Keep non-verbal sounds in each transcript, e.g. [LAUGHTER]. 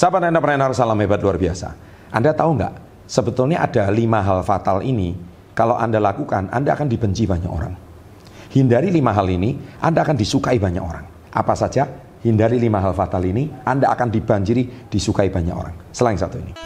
Sahabat entrepreneur, salam hebat luar biasa. Anda tahu nggak? Sebetulnya ada lima hal fatal ini. Kalau Anda lakukan, Anda akan dibenci banyak orang. Hindari lima hal ini, Anda akan disukai banyak orang. Apa saja? Hindari lima hal fatal ini, Anda akan dibanjiri, disukai banyak orang. Selain satu ini.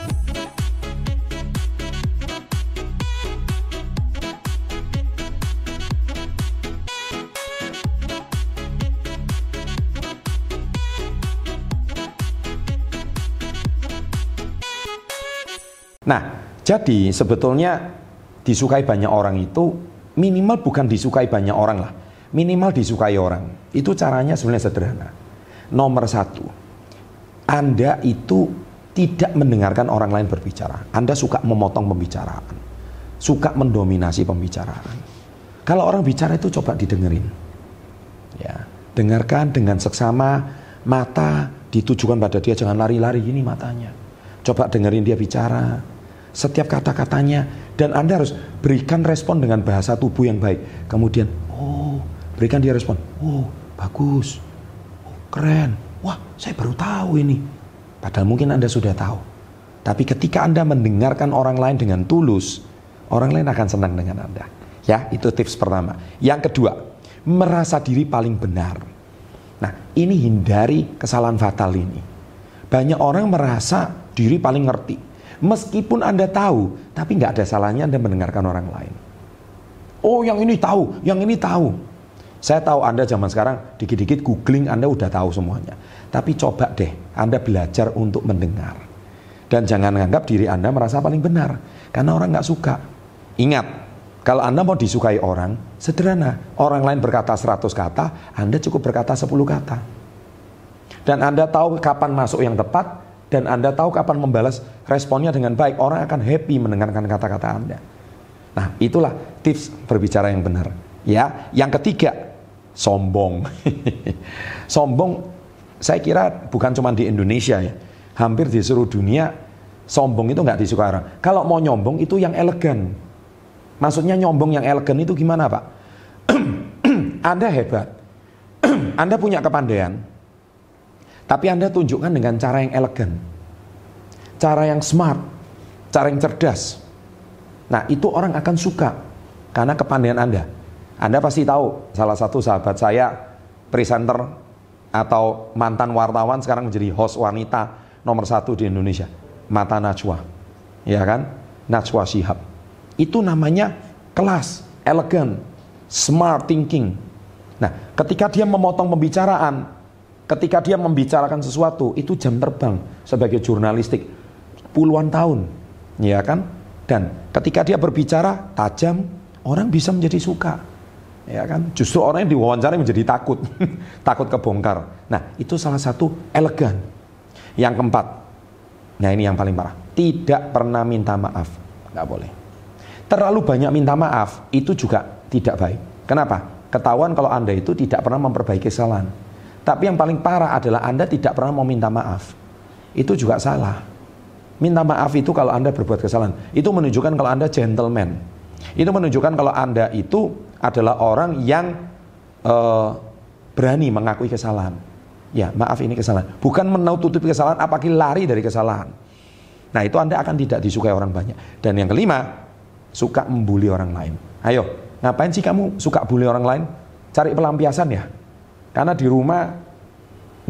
Nah, jadi sebetulnya disukai banyak orang itu minimal bukan disukai banyak orang lah. Minimal disukai orang. Itu caranya sebenarnya sederhana. Nomor satu, Anda itu tidak mendengarkan orang lain berbicara. Anda suka memotong pembicaraan. Suka mendominasi pembicaraan. Kalau orang bicara itu coba didengerin. Ya, dengarkan dengan seksama, mata ditujukan pada dia, jangan lari-lari ini matanya. Coba dengerin dia bicara, setiap kata-katanya dan Anda harus berikan respon dengan bahasa tubuh yang baik. Kemudian, oh, berikan dia respon. Oh, bagus. Oh, keren. Wah, saya baru tahu ini. Padahal mungkin Anda sudah tahu. Tapi ketika Anda mendengarkan orang lain dengan tulus, orang lain akan senang dengan Anda. Ya, itu tips pertama. Yang kedua, merasa diri paling benar. Nah, ini hindari kesalahan fatal ini. Banyak orang merasa diri paling ngerti Meskipun Anda tahu, tapi nggak ada salahnya Anda mendengarkan orang lain. Oh yang ini tahu, yang ini tahu. Saya tahu Anda zaman sekarang dikit-dikit googling Anda udah tahu semuanya. Tapi coba deh Anda belajar untuk mendengar. Dan jangan menganggap diri Anda merasa paling benar. Karena orang nggak suka. Ingat, kalau Anda mau disukai orang, sederhana. Orang lain berkata 100 kata, Anda cukup berkata 10 kata. Dan Anda tahu kapan masuk yang tepat, dan Anda tahu kapan membalas responnya dengan baik, orang akan happy mendengarkan kata-kata Anda. Nah, itulah tips berbicara yang benar. Ya, yang ketiga, sombong. [LAUGHS] sombong saya kira bukan cuma di Indonesia ya. Hampir di seluruh dunia sombong itu nggak disukai orang. Kalau mau nyombong itu yang elegan. Maksudnya nyombong yang elegan itu gimana, Pak? [CLEARS THROAT] Anda hebat. [CLEARS THROAT] Anda punya kepandaian, tapi Anda tunjukkan dengan cara yang elegan. Cara yang smart, cara yang cerdas. Nah, itu orang akan suka karena kepandaian Anda. Anda pasti tahu salah satu sahabat saya presenter atau mantan wartawan sekarang menjadi host wanita nomor satu di Indonesia. Mata Najwa. Ya kan? Najwa Shihab. Itu namanya kelas, elegan, smart thinking. Nah, ketika dia memotong pembicaraan, Ketika dia membicarakan sesuatu, itu jam terbang sebagai jurnalistik puluhan tahun, ya kan? Dan ketika dia berbicara tajam, orang bisa menjadi suka, ya kan? Justru orang yang diwawancara menjadi takut, [LAUGHS] takut kebongkar. Nah, itu salah satu elegan. Yang keempat, nah ini yang paling parah, tidak pernah minta maaf, nggak boleh. Terlalu banyak minta maaf itu juga tidak baik. Kenapa? Ketahuan kalau anda itu tidak pernah memperbaiki kesalahan. Tapi yang paling parah adalah Anda tidak pernah mau minta maaf. Itu juga salah. Minta maaf itu kalau Anda berbuat kesalahan. Itu menunjukkan kalau Anda gentleman. Itu menunjukkan kalau Anda itu adalah orang yang uh, berani mengakui kesalahan. Ya, maaf ini kesalahan. Bukan menutupi kesalahan, apalagi lari dari kesalahan. Nah, itu Anda akan tidak disukai orang banyak. Dan yang kelima, suka membuli orang lain. Ayo, ngapain sih kamu suka bully orang lain? Cari pelampiasan ya. Karena di rumah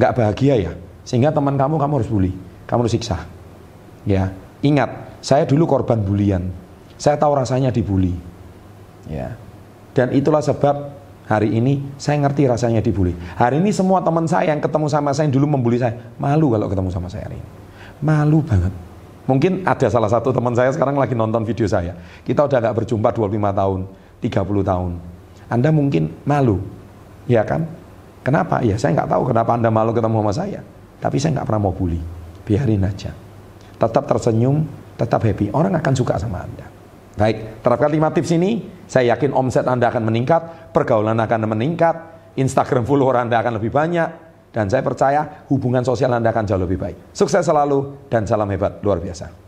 nggak bahagia ya, sehingga teman kamu kamu harus bully, kamu harus siksa. Ya, ingat, saya dulu korban bulian. Saya tahu rasanya dibully. Ya. Dan itulah sebab hari ini saya ngerti rasanya dibully. Hari ini semua teman saya yang ketemu sama saya yang dulu membuli saya, malu kalau ketemu sama saya hari ini. Malu banget. Mungkin ada salah satu teman saya sekarang lagi nonton video saya. Kita udah gak berjumpa 25 tahun, 30 tahun. Anda mungkin malu, ya kan? Kenapa? Ya saya nggak tahu kenapa Anda malu ketemu sama saya. Tapi saya nggak pernah mau bully. Biarin aja. Tetap tersenyum, tetap happy. Orang akan suka sama Anda. Baik, terapkan lima tips ini. Saya yakin omset Anda akan meningkat, pergaulan akan meningkat, Instagram follower Anda akan lebih banyak, dan saya percaya hubungan sosial Anda akan jauh lebih baik. Sukses selalu dan salam hebat luar biasa.